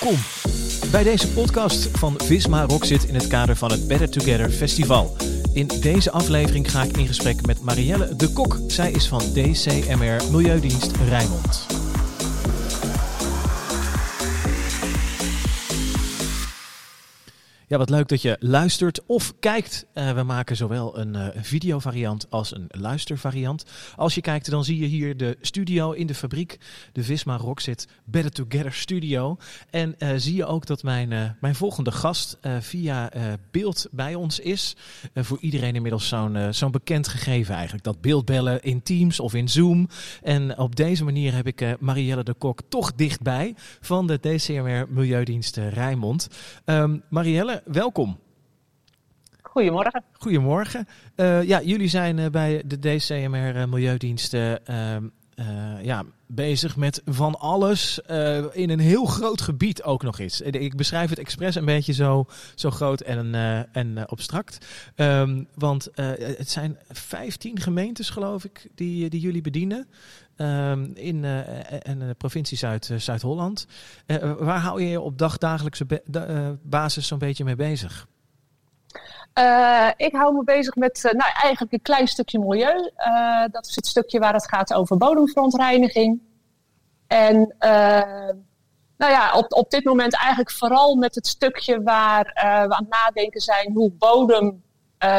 Welkom bij deze podcast van Visma Rockzit in het kader van het Better Together Festival. In deze aflevering ga ik in gesprek met Marielle de Kok. Zij is van DCMR Milieudienst Rijnmond. Ja, wat leuk dat je luistert of kijkt. Uh, we maken zowel een uh, videovariant als een luistervariant. Als je kijkt, dan zie je hier de studio in de fabriek. De Visma Rockzit Better Together Studio. En uh, zie je ook dat mijn, mijn volgende gast via beeld bij ons is. voor iedereen inmiddels zo'n zo'n bekend gegeven eigenlijk. Dat beeldbellen in Teams of in Zoom. En op deze manier heb ik Marielle de Kok toch dichtbij van de DCMR Milieudienst Rijnmond. Um, Marielle, welkom. Goedemorgen. Goedemorgen. Uh, ja, jullie zijn uh, bij de DCMR uh, Milieudiensten ja, bezig met van alles in een heel groot gebied ook nog eens. Ik beschrijf het expres een beetje zo, zo groot en, en abstract. Um, want het zijn 15 gemeentes, geloof ik, die, die jullie bedienen. Um, in, in de provincie Zuid, Zuid-Holland. waar hou je je op dagdagelijkse basis zo'n beetje mee bezig? Uh, ik hou me bezig met uh, nou, eigenlijk een klein stukje milieu. Uh, dat is het stukje waar het gaat over bodemverontreiniging. En nou ja, op, op dit moment eigenlijk vooral met het stukje waar we aan het nadenken zijn hoe bodem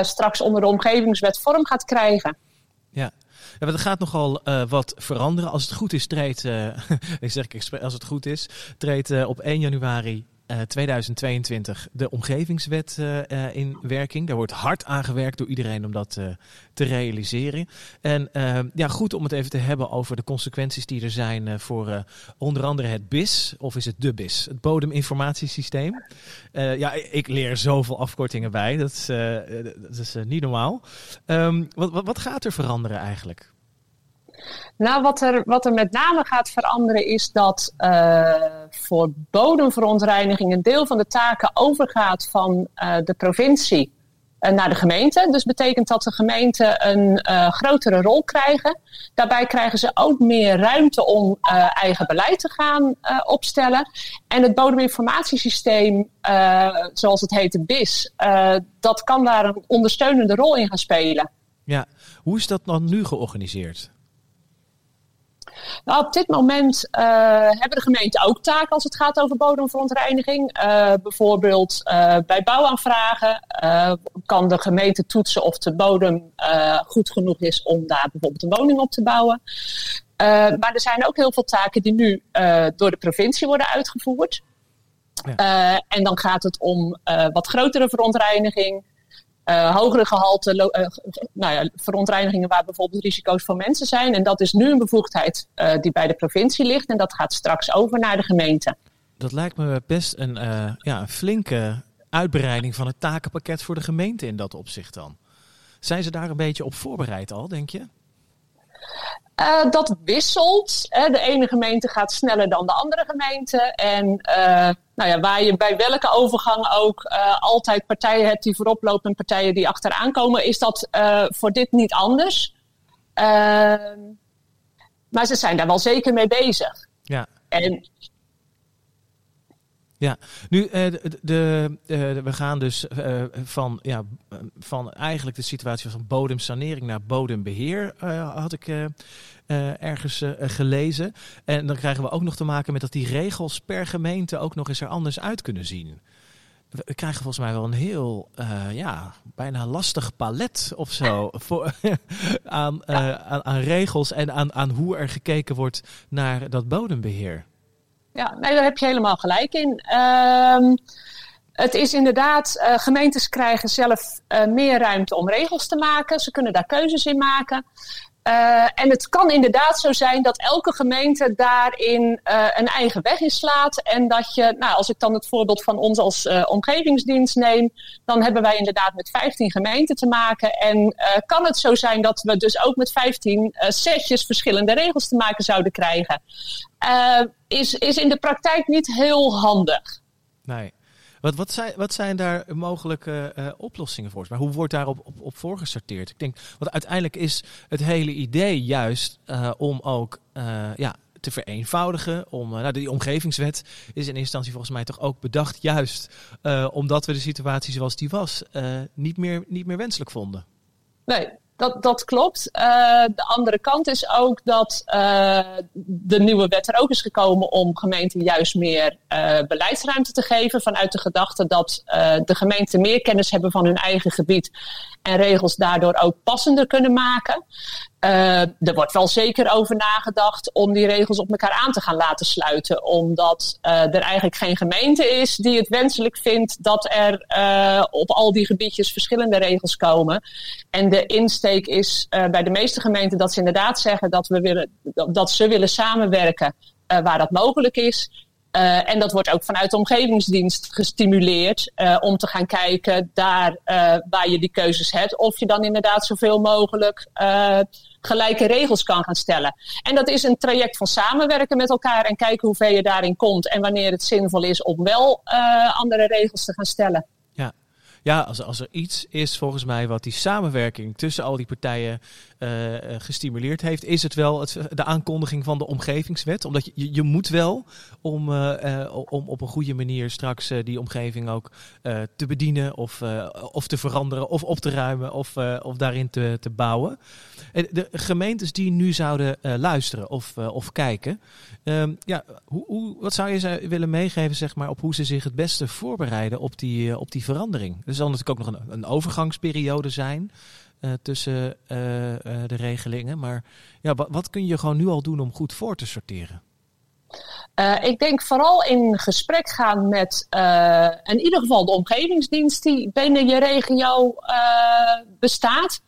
straks onder de omgevingswet vorm gaat krijgen. Ja. Ja, er gaat nogal wat veranderen. Als het goed is, treedt, ik zeg als het goed is, treedt op 1 januari uh, 2022 de omgevingswet uh, in werking. Daar wordt hard aan gewerkt door iedereen om dat te realiseren. En ja, goed om het even te hebben over de consequenties die er zijn voor onder andere het BIS, of is het de BIS, het bodeminformatiesysteem. ja, ik leer zoveel afkortingen bij, dat is, dat is niet normaal. Wat, wat, wat gaat er veranderen eigenlijk? Nou, wat er, wat er met name gaat veranderen is dat uh, voor bodemverontreiniging een deel van de taken overgaat van uh, de provincie uh, naar de gemeente. Dus betekent dat de gemeenten een grotere rol krijgen. Daarbij krijgen ze ook meer ruimte om eigen beleid te gaan opstellen. En het bodeminformatiesysteem, zoals het heet, de BIS, dat kan daar een ondersteunende rol in gaan spelen. Ja, hoe is dat dan nu georganiseerd? Nou, op dit moment uh, hebben de gemeenten ook taken als het gaat over bodemverontreiniging. Uh, bijvoorbeeld uh, bij bouwaanvragen kan de gemeente toetsen of de bodem goed genoeg is om daar bijvoorbeeld een woning op te bouwen. maar er zijn ook heel veel taken die nu door de provincie worden uitgevoerd. Ja. en dan gaat het om wat grotere verontreiniging, uh, hogere gehalte uh, nou ja, verontreinigingen waar bijvoorbeeld risico's voor mensen zijn. En dat is nu een bevoegdheid uh, die bij de provincie ligt en dat gaat straks over naar de gemeente. Dat lijkt me best een ja, flinke uitbreiding van het takenpakket voor de gemeente in dat opzicht dan. Zijn ze daar een beetje op voorbereid al, denk je? Uh, dat wisselt. Hè. De ene gemeente gaat sneller dan de andere gemeente. En uh, nou ja, waar je bij welke overgang ook uh, altijd partijen hebt die voorop lopen en partijen die achteraan komen, is dat voor dit niet anders. Ehm, maar ze zijn daar wel zeker mee bezig. Ja. En ja, nu de, de, de, we gaan dus uh, van, ja, van eigenlijk de situatie van bodemsanering naar bodembeheer, had ik ergens gelezen. En dan krijgen we ook nog te maken met dat die regels per gemeente ook nog eens er anders uit kunnen zien. We krijgen volgens mij wel een heel, ja, bijna lastig palet of zo voor, aan, aan, aan regels en aan, aan hoe er gekeken wordt naar dat bodembeheer. Ja, nee, daar heb je helemaal gelijk in. Um, het is inderdaad, uh, gemeentes krijgen zelf uh, meer ruimte om regels te maken. Ze kunnen daar keuzes in maken. Uh, en het kan inderdaad zo zijn dat elke gemeente daarin uh, een eigen weg in slaat. En dat je, nou, als ik dan het voorbeeld van ons als uh, omgevingsdienst neem, dan hebben wij inderdaad met 15 gemeenten te maken. En kan het zo zijn dat we dus ook met 15 setjes verschillende regels te maken zouden krijgen? is, is in de praktijk niet heel handig. Nee. Wat, wat, zijn, wat zijn daar mogelijke uh, oplossingen voor? Maar hoe wordt daarop op, op voorgesorteerd? Ik denk, want uiteindelijk is het hele idee juist uh, om ook uh, ja, te vereenvoudigen. Om, nou, die omgevingswet is in eerste instantie volgens mij toch ook bedacht, juist omdat we de situatie zoals die was niet, meer, niet meer wenselijk vonden. Nee, dat, dat klopt. Uh, de andere kant is ook dat uh, de nieuwe wet er ook is gekomen om gemeenten juist meer uh, beleidsruimte te geven. Vanuit de gedachte dat de gemeenten meer kennis hebben van hun eigen gebied en regels daardoor ook passender kunnen maken. Er wordt wel zeker over nagedacht om die regels op elkaar aan te gaan laten sluiten. Omdat er eigenlijk geen gemeente is die het wenselijk vindt dat er op al die gebiedjes verschillende regels komen. En de is bij de meeste gemeenten dat ze inderdaad zeggen dat, we willen, dat ze willen samenwerken waar dat mogelijk is. Uh, en dat wordt ook vanuit de omgevingsdienst gestimuleerd om te gaan kijken daar waar je die keuzes hebt. Of je dan inderdaad zoveel mogelijk gelijke regels kan gaan stellen. En dat is een traject van samenwerken met elkaar en kijken hoe ver je daarin komt. En wanneer het zinvol is om wel andere regels te gaan stellen. Ja, als, als er iets is volgens mij wat die samenwerking tussen al die partijen uh, gestimuleerd heeft, is het wel het, de aankondiging van de omgevingswet. Omdat je, je moet wel om, uh, om op een goede manier straks die omgeving ook te bedienen of, of te veranderen of op te ruimen of, of daarin te, te bouwen. De gemeentes die nu zouden luisteren of, of kijken, ehm, ja, hoe, hoe, wat zou je ze willen meegeven zeg maar, op hoe ze zich het beste voorbereiden op die, op die verandering? Er zal natuurlijk ook nog een, een overgangsperiode zijn. Uh, tussen uh, uh, de regelingen. Maar ja, wat, wat, kun je gewoon nu al doen om goed voor te sorteren? ik denk vooral in gesprek gaan met in ieder geval de omgevingsdienst die binnen je regio bestaat.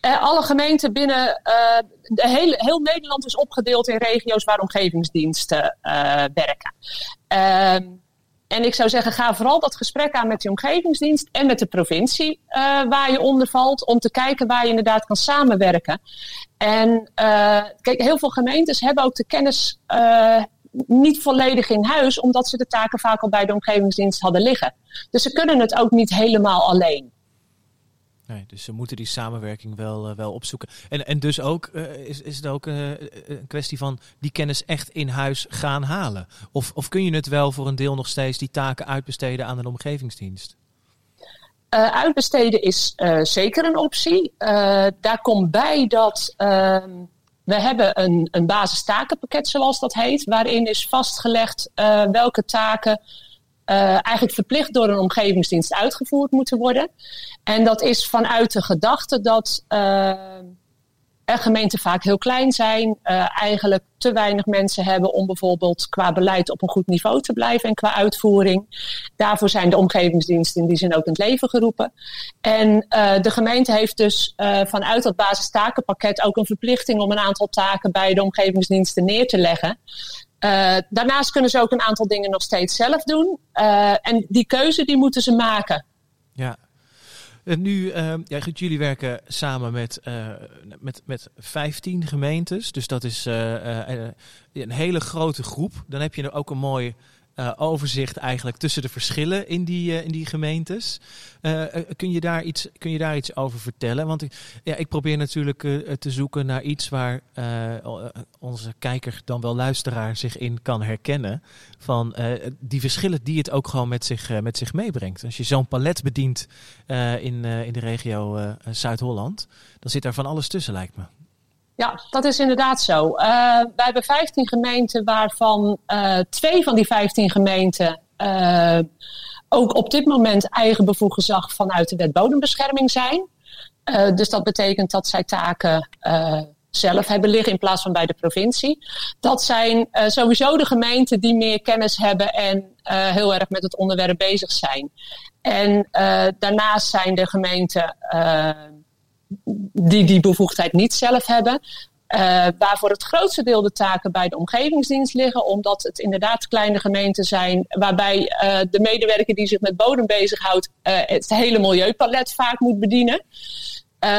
alle gemeenten binnen heel Nederland is opgedeeld in regio's waar omgevingsdiensten werken. En ik zou zeggen, ga vooral dat gesprek aan met de omgevingsdienst en met de provincie uh, waar je onder valt, om te kijken waar je inderdaad kan samenwerken. En uh, kijk, heel veel gemeentes hebben ook de kennis uh, niet volledig in huis, omdat ze de taken vaak al bij de omgevingsdienst hadden liggen. Dus ze kunnen het ook niet helemaal alleen. Nee, dus ze moeten die samenwerking wel, uh, wel opzoeken. En, en dus ook uh, is, is het ook uh, een kwestie van die kennis echt in huis gaan halen? Of, of kun je het wel voor een deel nog steeds die taken uitbesteden aan een omgevingsdienst? uitbesteden is zeker een optie. daar komt bij dat ehm, we hebben een, een basistakenpakket, zoals dat heet, waarin is vastgelegd welke taken eigenlijk verplicht door een omgevingsdienst uitgevoerd moeten worden. En dat is vanuit de gedachte dat uh, er gemeenten vaak heel klein zijn, uh, eigenlijk te weinig mensen hebben om bijvoorbeeld qua beleid op een goed niveau te blijven en qua uitvoering. Daarvoor zijn de omgevingsdiensten in die zin ook in het leven geroepen. En de gemeente heeft dus vanuit dat basistakenpakket ook een verplichting om een aantal taken bij de omgevingsdiensten neer te leggen. Daarnaast kunnen ze ook een aantal dingen nog steeds zelf doen. En die keuze die moeten ze maken. Ja. En nu, uh, ja, jullie werken samen met, met, met 15 gemeentes. Dus dat is een hele grote groep. Dan heb je ook een mooi uh, overzicht eigenlijk tussen de verschillen in die, uh, in die gemeentes. Uh, kun, je daar iets, kun je daar iets over vertellen? Want ik, ja, ik probeer natuurlijk te zoeken naar iets waar onze kijker, dan wel luisteraar, zich in kan herkennen. Van die verschillen die het ook gewoon met zich, met zich meebrengt. Als je zo'n palet bedient in, in de regio Zuid-Holland, dan zit daar van alles tussen, lijkt me. Ja, dat is inderdaad zo. Uh, wij hebben 15 gemeenten, waarvan uh, twee van die 15 gemeenten uh, ook op dit moment eigen bevoegd gezag vanuit de wet bodembescherming zijn. dus dat betekent dat zij taken zelf hebben liggen in plaats van bij de provincie. Dat zijn sowieso de gemeenten die meer kennis hebben en heel erg met het onderwerp bezig zijn. En daarnaast zijn de gemeenten die die bevoegdheid niet zelf hebben. Uh, waarvoor het grootste deel de taken bij de omgevingsdienst liggen, omdat het inderdaad kleine gemeenten zijn, waarbij uh, de medewerker die zich met bodem bezighoudt uh, het hele milieupalet vaak moet bedienen. Uh,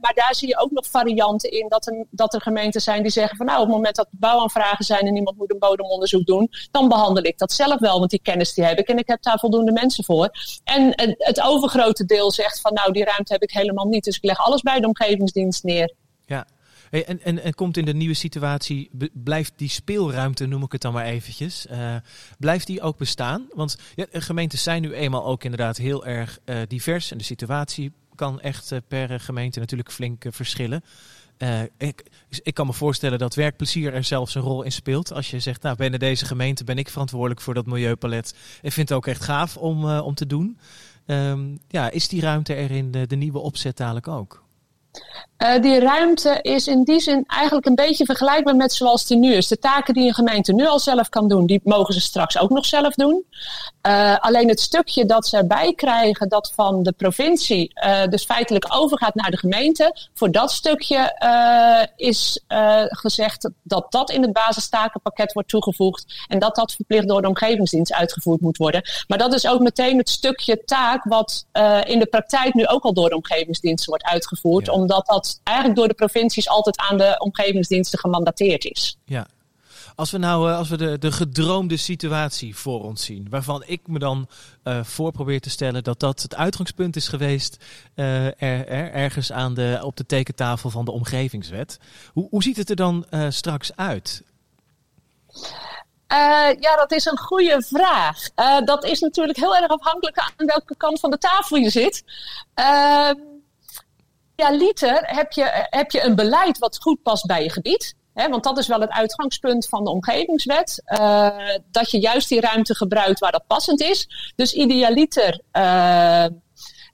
maar daar zie je ook nog varianten in dat er, dat er gemeenten zijn die zeggen van nou op het moment dat bouwaanvragen zijn en iemand moet een bodemonderzoek doen, dan behandel ik dat zelf wel, want die kennis die heb ik en ik heb daar voldoende mensen voor. En het, overgrote deel zegt van nou die ruimte heb ik helemaal niet, dus ik leg alles bij de omgevingsdienst neer. Ja, en, en, en komt in de nieuwe situatie, blijft die speelruimte, noem ik het dan maar eventjes, uh, blijft die ook bestaan? Want ja, zijn nu eenmaal ook inderdaad heel erg uh, divers en de situatie kan echt uh, per gemeente natuurlijk flink verschillen. ik, ik kan me voorstellen dat werkplezier er zelfs een rol in speelt. Als je zegt, nou binnen deze gemeente ben ik verantwoordelijk voor dat milieupalet. Ik vind het ook echt gaaf om, om te doen. Um, ja, is die ruimte er in de, de nieuwe opzet dadelijk ook? Uh, die ruimte is in die zin eigenlijk een beetje vergelijkbaar met zoals die nu is. De taken die een gemeente nu al zelf kan doen, die mogen ze straks ook nog zelf doen. Uh, alleen het stukje dat ze erbij krijgen, dat van de provincie uh, dus feitelijk overgaat naar de gemeente. Voor dat stukje is gezegd dat dat in het basistakenpakket wordt toegevoegd. En dat dat verplicht door de omgevingsdienst uitgevoerd moet worden. Maar dat is ook meteen het stukje taak wat in de praktijk nu ook al door de omgevingsdienst wordt uitgevoerd. Ja omdat dat eigenlijk door de provincies altijd aan de omgevingsdiensten gemandateerd is. Ja. Als we nou eh, als we de, de gedroomde situatie voor ons zien, waarvan ik me dan uh, voor probeer te stellen dat dat het uitgangspunt is geweest uh, er, er, ergens aan de, op de tekentafel van de omgevingswet. Hoe, hoe ziet het er dan uh, straks uit? ja, dat is een goede vraag. dat is natuurlijk heel erg afhankelijk aan welke kant van de tafel je zit. Ehm, idealiter heb je, heb je een beleid wat goed past bij je gebied. Want dat is wel het uitgangspunt van de omgevingswet. Uh, dat je juist die ruimte gebruikt waar dat passend is. Dus idealiter uh,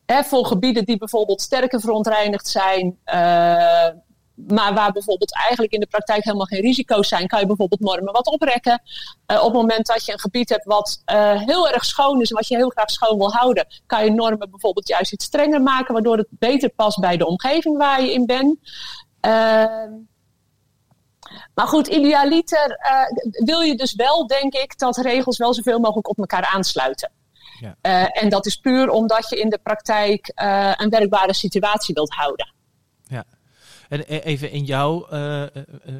voor gebieden die bijvoorbeeld sterker verontreinigd zijn. Uh, maar waar bijvoorbeeld eigenlijk in de praktijk helemaal geen risico's zijn, kan je bijvoorbeeld normen wat oprekken. Uh, op het moment dat je een gebied hebt wat uh, heel erg schoon is en wat je heel graag schoon wil houden, kan je normen bijvoorbeeld juist iets strenger maken, waardoor het beter past bij de omgeving waar je in bent. Uh, maar goed, idealiter wil je dus wel, denk ik, dat regels wel zoveel mogelijk op elkaar aansluiten. Ja. en dat is puur omdat je in de praktijk een werkbare situatie wilt houden. En e-, even in jouw uh,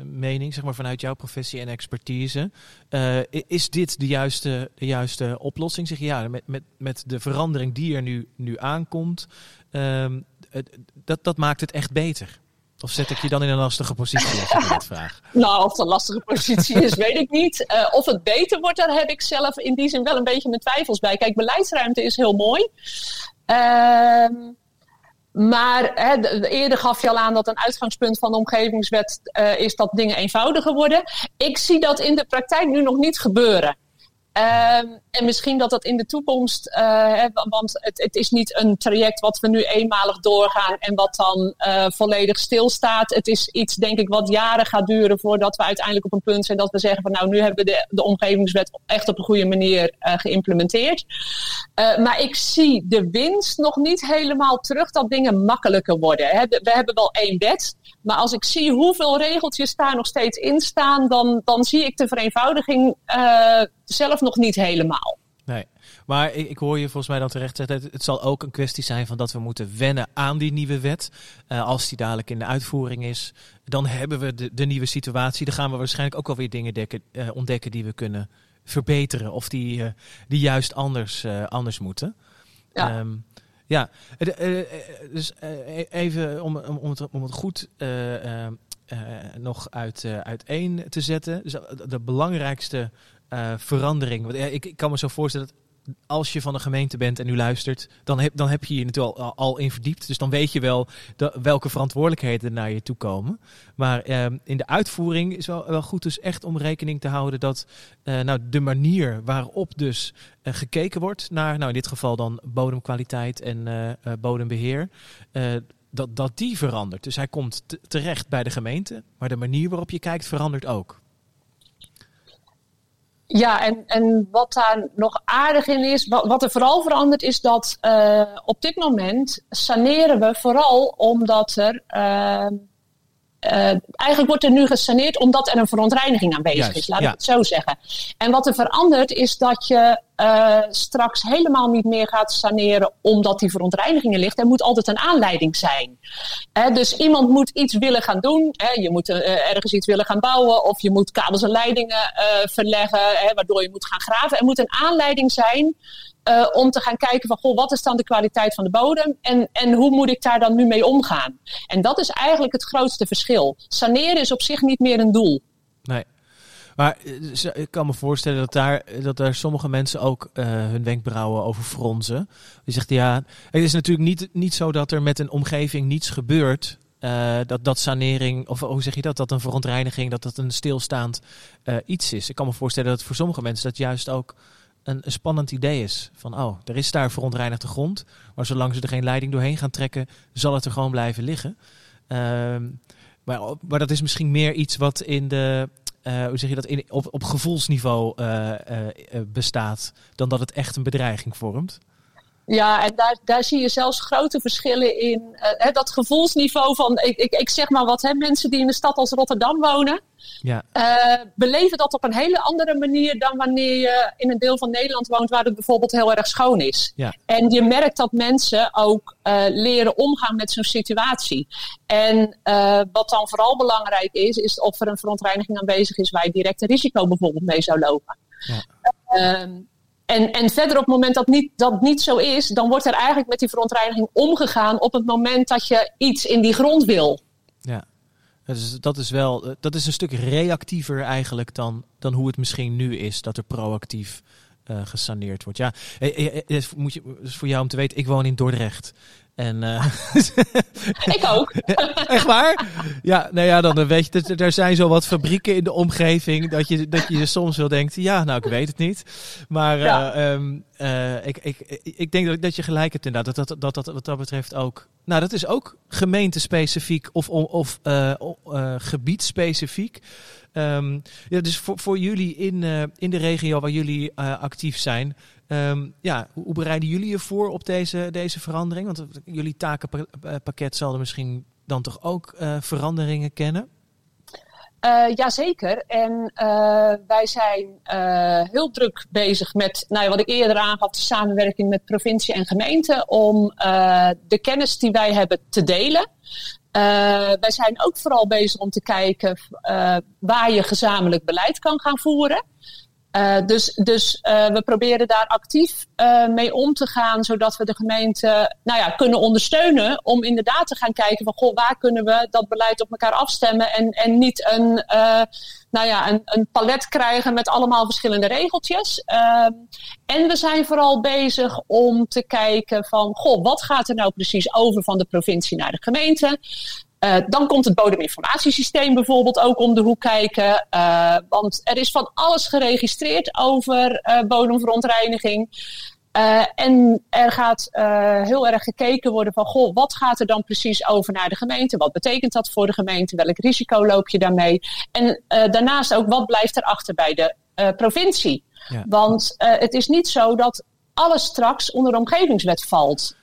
mening, zeg maar vanuit jouw professie en expertise, is dit de juiste, de juiste oplossing? Zeg je ja, met, met, met de verandering die er nu, nu aankomt, uh, dat, dat maakt het echt beter. Of zet ik je dan in een lastige positie als ik vraag? Nou, of het een lastige positie is, weet ik niet. Of het beter wordt, daar heb ik zelf in die zin wel een beetje mijn twijfels bij. Kijk, beleidsruimte is heel mooi. Ehm maar hè, eerder gaf je al aan dat een uitgangspunt van de omgevingswet uh, is dat dingen eenvoudiger worden. Ik zie dat in de praktijk nu nog niet gebeuren. Uh, en misschien dat dat in de toekomst, uh, want het, het, is niet een traject wat we nu eenmalig doorgaan en wat dan uh, volledig stilstaat. Het is iets, denk ik, wat jaren gaat duren voordat we uiteindelijk op een punt zijn dat we zeggen van nou, nu hebben we de, de omgevingswet echt op een goede manier uh, geïmplementeerd. maar ik zie de winst nog niet helemaal terug dat dingen makkelijker worden. We hebben wel één wet, maar als ik zie hoeveel regeltjes daar nog steeds in staan, dan, dan zie ik de vereenvoudiging zelf nog niet helemaal. Nee, maar ik, ik, hoor je volgens mij dan terecht zeggen, het, het, zal ook een kwestie zijn van dat we moeten wennen aan die nieuwe wet. Uh, als die dadelijk in de uitvoering is, dan hebben we de, de nieuwe situatie. Dan gaan we waarschijnlijk ook alweer dingen dekken, uh, ontdekken die we kunnen verbeteren of die, uh, die juist anders, anders moeten. Ja. Um, ja, dus even om, om, om, het, om het goed nog uit, uiteen te zetten. Dus de belangrijkste uh, verandering. Want, ik, ik, kan me zo voorstellen dat als je van een gemeente bent en nu luistert, dan heb, dan heb je je natuurlijk al, al in verdiept. Dus dan weet je wel de, welke verantwoordelijkheden naar je toe komen. Maar uh, in de uitvoering is wel, wel goed dus echt om rekening te houden dat uh, nou, de manier waarop dus uh, gekeken wordt naar, nou in dit geval dan bodemkwaliteit en bodembeheer, dat, dat die verandert. Dus hij komt terecht bij de gemeente, maar de manier waarop je kijkt verandert ook. Ja, en, en wat daar nog aardig in is, wat, wat er vooral verandert, is dat uh, op dit moment saneren we vooral omdat er. Uh, uh, eigenlijk wordt er nu gesaneerd omdat er een verontreiniging aanwezig is, laat ik het zo zeggen. En wat er verandert is dat je uh, straks helemaal niet meer gaat saneren omdat die verontreinigingen ligt. Er moet altijd een aanleiding zijn. dus iemand moet iets willen gaan doen. je moet uh, ergens iets willen gaan bouwen of je moet kabels en leidingen uh, verleggen, waardoor je moet gaan graven. Er moet een aanleiding zijn om te gaan kijken van, goh, wat is dan de kwaliteit van de bodem en, en hoe moet ik daar dan nu mee omgaan? En dat is eigenlijk het grootste verschil. Saneren is op zich niet meer een doel. Nee. Maar eh, ik kan me voorstellen dat daar, dat daar sommige mensen ook uh, hun wenkbrauwen over fronzen. Die zegt ja, het is natuurlijk niet, niet zo dat er met een omgeving niets gebeurt. Uh, dat, dat sanering, of hoe zeg je dat, dat een verontreiniging, dat dat een stilstaand iets is. Ik kan me voorstellen dat voor sommige mensen dat juist ook een, een, spannend idee is. Van oh, er is daar verontreinigde grond, maar zolang ze er geen leiding doorheen gaan trekken, zal het er gewoon blijven liggen. Uh, maar, maar dat is misschien meer iets wat in de, uh, hoe zeg je dat, in, op, op gevoelsniveau uh, bestaat, dan dat het echt een bedreiging vormt. Ja, en daar, daar zie je zelfs grote verschillen in. Uh, dat gevoelsniveau van, ik, ik, ik zeg maar wat, hè, mensen die in een stad als Rotterdam wonen, ja. uh, beleven dat op een hele andere manier dan wanneer je in een deel van Nederland woont waar het bijvoorbeeld heel erg schoon is. Ja. En je merkt dat mensen ook uh, leren omgaan met zo'n situatie. En wat dan vooral belangrijk is, is of er een verontreiniging aanwezig is waar je direct een risico bijvoorbeeld mee zou lopen. Ja. Ehm, en, en verder op het moment dat niet, dat niet zo is, dan wordt er eigenlijk met die verontreiniging omgegaan op het moment dat je iets in die grond wil. Ja, dus dat is wel, dat is een stuk reactiever eigenlijk dan, dan hoe het misschien nu is, dat er proactief uh, gesaneerd wordt. Ja, eh, eh, je, dus voor jou om te weten, ik woon in Dordrecht. En, uh, ik ook. Echt waar? Ja, nou ja, dan weet je, er zijn zo wat fabrieken in de omgeving dat je, dat je soms wel denkt, ja, nou, ik weet het niet. Maar ja. uh, um, uh, ik, ik, ik denk dat, dat je gelijk hebt inderdaad, dat dat, dat, dat wat dat betreft ook, nou, dat is ook gemeentespecifiek of, of gebiedspecifiek. Um, ja, dus voor, voor jullie in, in de regio waar jullie actief zijn, um, ja, hoe, bereiden jullie je voor op deze, deze verandering? Want jullie takenpakket zal er misschien dan toch ook uh, veranderingen kennen? Uh, jazeker. En wij zijn heel druk bezig met, nou ja, wat ik eerder aangaf, de samenwerking met provincie en gemeente, om de kennis die wij hebben te delen. wij zijn ook vooral bezig om te kijken waar je gezamenlijk beleid kan gaan voeren. Uh, dus dus uh, we proberen daar actief uh, mee om te gaan, zodat we de gemeente nou ja, kunnen ondersteunen om inderdaad te gaan kijken van goh, waar kunnen we dat beleid op elkaar afstemmen en, en niet een, nou ja, een, een palet krijgen met allemaal verschillende regeltjes. En we zijn vooral bezig om te kijken van goh, wat gaat er nou precies over van de provincie naar de gemeente? Uh, dan komt het bodeminformatiesysteem bijvoorbeeld ook om de hoek kijken. Uh, want er is van alles geregistreerd over uh, bodemverontreiniging. en er gaat heel erg gekeken worden van, goh, wat gaat er dan precies over naar de gemeente? Wat betekent dat voor de gemeente? Welk risico loop je daarmee? En daarnaast ook, wat blijft er achter bij de provincie? Ja. Want het is niet zo dat alles straks onder de omgevingswet valt.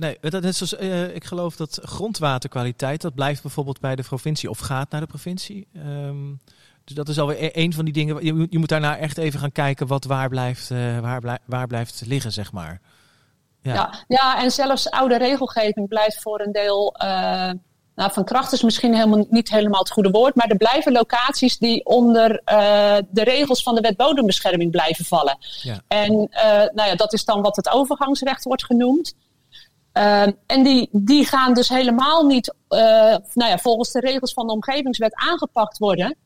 Nee, dat is zoals, uh, ik geloof dat grondwaterkwaliteit, dat blijft bijvoorbeeld bij de provincie of gaat naar de provincie. Um, dus dat is alweer e-, een van die dingen. Je, je moet daarna echt even gaan kijken wat waar blijft, uh, waar, blij, waar blijft liggen, zeg maar. Ja. ja. Ja, en zelfs oude regelgeving blijft voor een deel. Uh, nou, van kracht is misschien helemaal, niet helemaal het goede woord, maar er blijven locaties die onder uh, de regels van de wet bodembescherming blijven vallen. Ja. En uh, nou ja, dat is dan wat het overgangsrecht wordt genoemd. Uh, en die, die gaan dus helemaal niet uh, nou ja, volgens de regels van de omgevingswet aangepakt worden.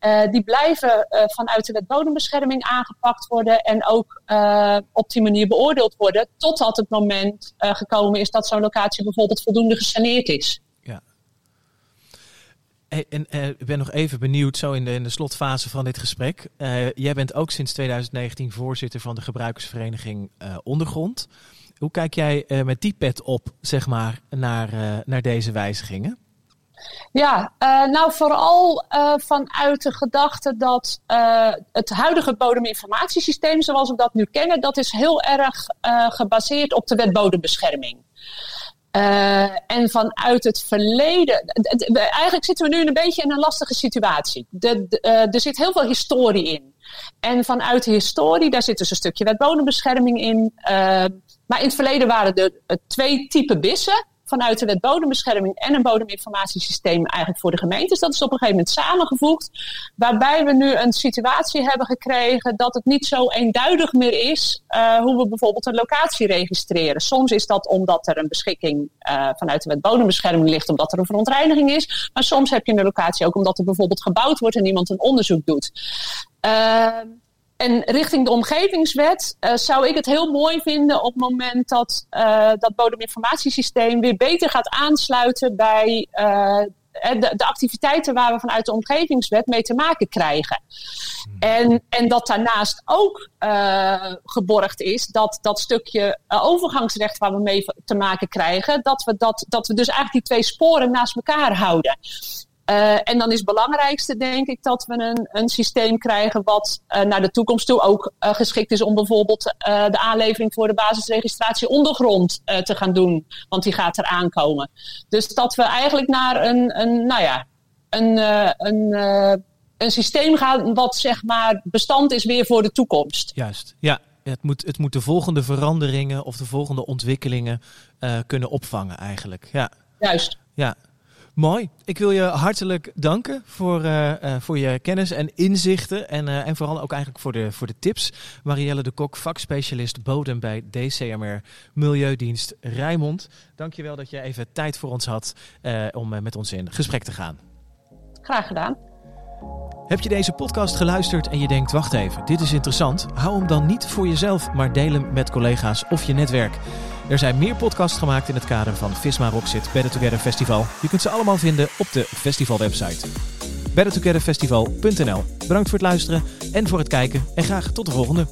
Uh, die blijven vanuit de wet bodembescherming aangepakt worden en ook op die manier beoordeeld worden. Totdat het moment gekomen is dat zo'n locatie bijvoorbeeld voldoende gesaneerd is. Ja. En ik ben nog even benieuwd, zo in de, in de slotfase van dit gesprek. jij bent ook sinds 2019 voorzitter van de gebruikersvereniging Ondergrond. Hoe kijk jij uh, met die pet op, zeg maar, naar, uh, naar deze wijzigingen? Ja, uh, nou vooral vanuit de gedachte dat het huidige bodeminformatiesysteem, zoals we dat nu kennen, dat is heel erg gebaseerd op de wet bodembescherming. En vanuit het verleden. Eigenlijk zitten we nu een beetje in een lastige situatie. Er zit heel veel historie in. En vanuit de historie, daar zit dus een stukje wet bodembescherming in. Maar in het verleden waren er twee typen bissen vanuit de wet bodembescherming en een bodeminformatiesysteem eigenlijk voor de gemeentes. Dat is op een gegeven moment samengevoegd. Waarbij we nu een situatie hebben gekregen dat het niet zo eenduidig meer is uh, hoe we bijvoorbeeld een locatie registreren. Soms is dat omdat er een beschikking uh, vanuit de wet bodembescherming ligt, omdat er een verontreiniging is. Maar soms heb je een locatie ook omdat er bijvoorbeeld gebouwd wordt en iemand een onderzoek doet. Uh, en richting de omgevingswet uh, zou ik het heel mooi vinden op het moment dat uh, dat bodeminformatiesysteem weer beter gaat aansluiten bij uh, de, de, activiteiten waar we vanuit de omgevingswet mee te maken krijgen. En, en dat daarnaast ook geborgd is dat dat stukje overgangsrecht waar we mee te maken krijgen, dat we, dat, dat we dus eigenlijk die twee sporen naast elkaar houden. Uh, en dan is het belangrijkste, denk ik, dat we een, een systeem krijgen wat uh, naar de toekomst toe ook uh, geschikt is om bijvoorbeeld de aanlevering voor de basisregistratie ondergrond te gaan doen. Want die gaat er aankomen. Dus dat we eigenlijk naar een, een nou ja, een, een, een systeem gaan wat zeg maar bestand is weer voor de toekomst. Juist, ja. Het moet, het moet de volgende veranderingen of de volgende ontwikkelingen kunnen opvangen eigenlijk. Ja. Juist. Ja, Mooi. Ik wil je hartelijk danken voor, uh, uh, voor je kennis en inzichten. En, uh, en vooral ook eigenlijk voor de, voor de tips. Marielle de Kok, vakspecialist bodem bij DCMR Milieudienst Rijmond. Dankjewel dat je even tijd voor ons had om met ons in gesprek te gaan. Graag gedaan. Heb je deze podcast geluisterd en je denkt: wacht even, dit is interessant? Hou hem dan niet voor jezelf, maar deel hem met collega's of je netwerk. Er zijn meer podcasts gemaakt in het kader van Visma Rocksit Better Together Festival. Je kunt ze allemaal vinden op de festivalwebsite. bettertogetherfestival.nl Bedankt voor het luisteren en voor het kijken en graag tot de volgende.